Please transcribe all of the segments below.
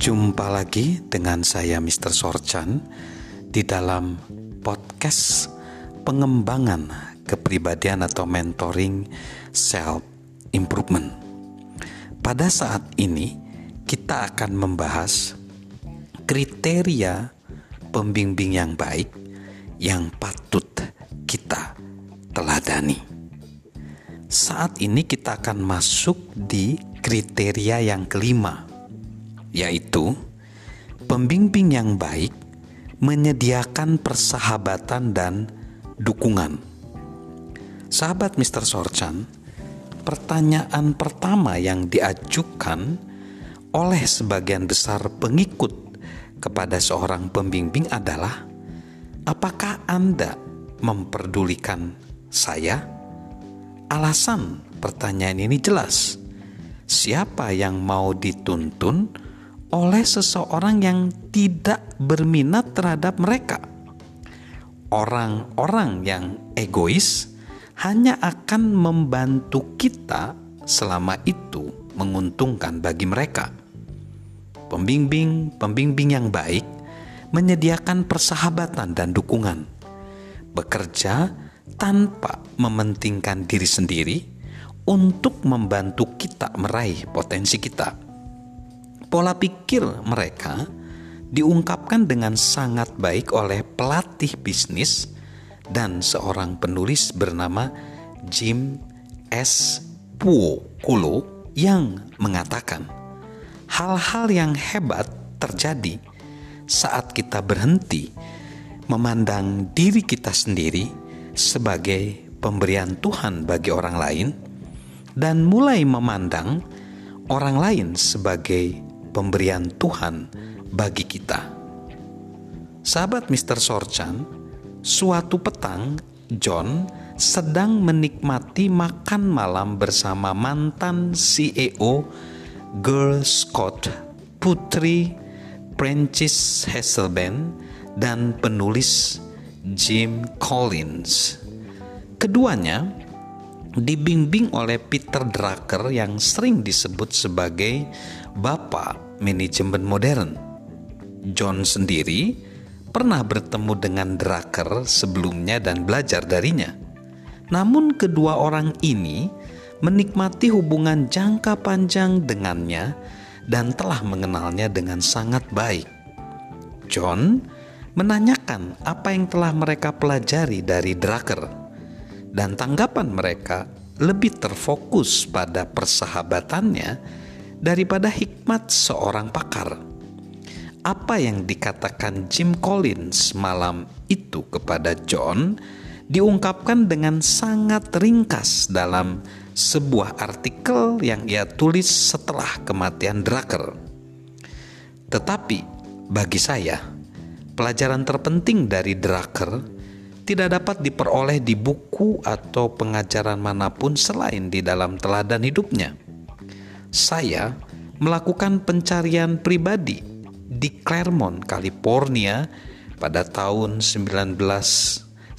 Jumpa lagi dengan saya Mr. Sorchan di dalam podcast pengembangan kepribadian atau mentoring self improvement. Pada saat ini kita akan membahas kriteria pembimbing yang baik yang patut kita teladani. Saat ini kita akan masuk di kriteria yang kelima, yaitu pembimbing yang baik menyediakan persahabatan dan dukungan. Sahabat Mr. Sorchan, pertanyaan pertama yang diajukan oleh sebagian besar pengikut kepada seorang pembimbing adalah apakah Anda memperdulikan saya? Alasan pertanyaan ini jelas. Siapa yang mau dituntun oleh seseorang yang tidak berminat terhadap mereka? Orang-orang yang egois hanya akan membantu kita selama itu menguntungkan bagi mereka. Pembimbing-pembimbing yang baik menyediakan persahabatan dan dukungan, bekerja tanpa mementingkan diri sendiri untuk membantu kita meraih potensi kita. Pola pikir mereka diungkapkan dengan sangat baik oleh pelatih bisnis dan seorang penulis bernama Jim S. Puo yang mengatakan hal-hal yang hebat terjadi saat kita berhenti memandang diri kita sendiri sebagai pemberian Tuhan bagi orang lain dan mulai memandang orang lain sebagai pemberian Tuhan bagi kita. Sahabat Mr. Sorchan, suatu petang John sedang menikmati makan malam bersama mantan CEO Girl Scout Putri Francis Hasselben dan penulis Jim Collins. Keduanya dibimbing oleh Peter Drucker yang sering disebut sebagai bapak manajemen modern. John sendiri pernah bertemu dengan Drucker sebelumnya dan belajar darinya. Namun kedua orang ini menikmati hubungan jangka panjang dengannya dan telah mengenalnya dengan sangat baik. John menanyakan apa yang telah mereka pelajari dari Drucker, dan tanggapan mereka lebih terfokus pada persahabatannya daripada hikmat seorang pakar. Apa yang dikatakan Jim Collins malam itu kepada John diungkapkan dengan sangat ringkas dalam sebuah artikel yang ia tulis setelah kematian Drucker. Tetapi bagi saya, pelajaran terpenting dari Drucker tidak dapat diperoleh di buku atau pengajaran mana pun selain di dalam teladan hidupnya. Saya melakukan pencarian pribadi di Claremont, California pada tahun 1994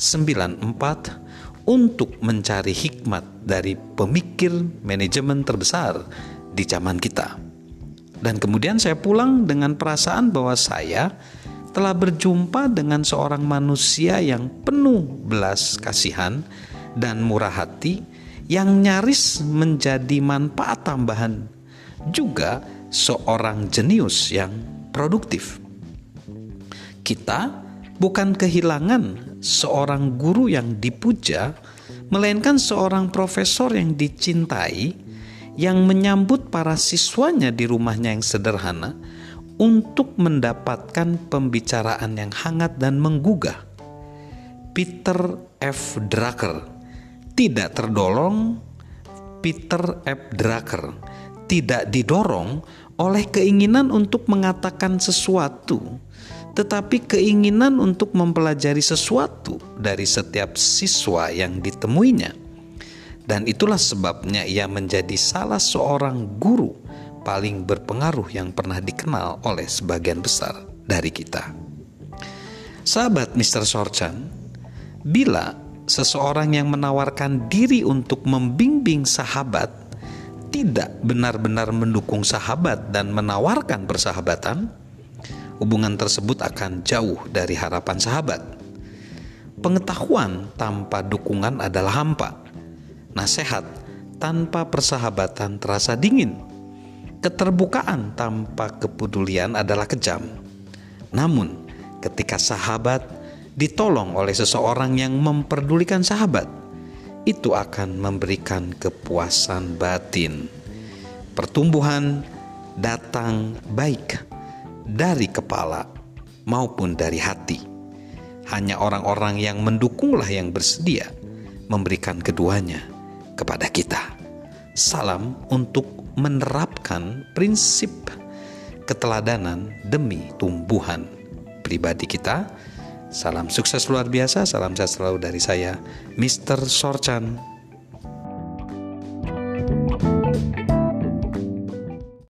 untuk mencari hikmat dari pemikir manajemen terbesar di zaman kita. Dan kemudian saya pulang dengan perasaan bahwa saya telah berjumpa dengan seorang manusia yang penuh belas kasihan dan murah hati yang nyaris menjadi manfaat tambahan juga seorang jenius yang produktif. Kita bukan kehilangan seorang guru yang dipuja, melainkan seorang profesor yang dicintai, yang menyambut para siswanya di rumahnya yang sederhana untuk mendapatkan pembicaraan yang hangat dan menggugah. Peter F. Drucker tidak terdorong Peter F. Drucker tidak didorong oleh keinginan untuk mengatakan sesuatu tetapi keinginan untuk mempelajari sesuatu dari setiap siswa yang ditemuinya. Dan itulah sebabnya ia menjadi salah seorang guru paling berpengaruh yang pernah dikenal oleh sebagian besar dari kita. Sahabat Mr. Sorchan, bila seseorang yang menawarkan diri untuk membimbing sahabat tidak benar-benar mendukung sahabat dan menawarkan persahabatan, hubungan tersebut akan jauh dari harapan sahabat. Pengetahuan tanpa dukungan adalah hampa. Nasihat tanpa persahabatan terasa dingin. Keterbukaan tanpa kepedulian adalah kejam. Namun, ketika sahabat ditolong oleh seseorang yang memperdulikan sahabat, itu akan memberikan kepuasan batin. Pertumbuhan datang baik dari kepala maupun dari hati. Hanya orang-orang yang mendukunglah yang bersedia memberikan keduanya kepada kita. Salam untuk menerapkan prinsip keteladanan demi tumbuhan pribadi kita Salam sukses luar biasa, salam sehat selalu dari saya, Mr. Sorchan.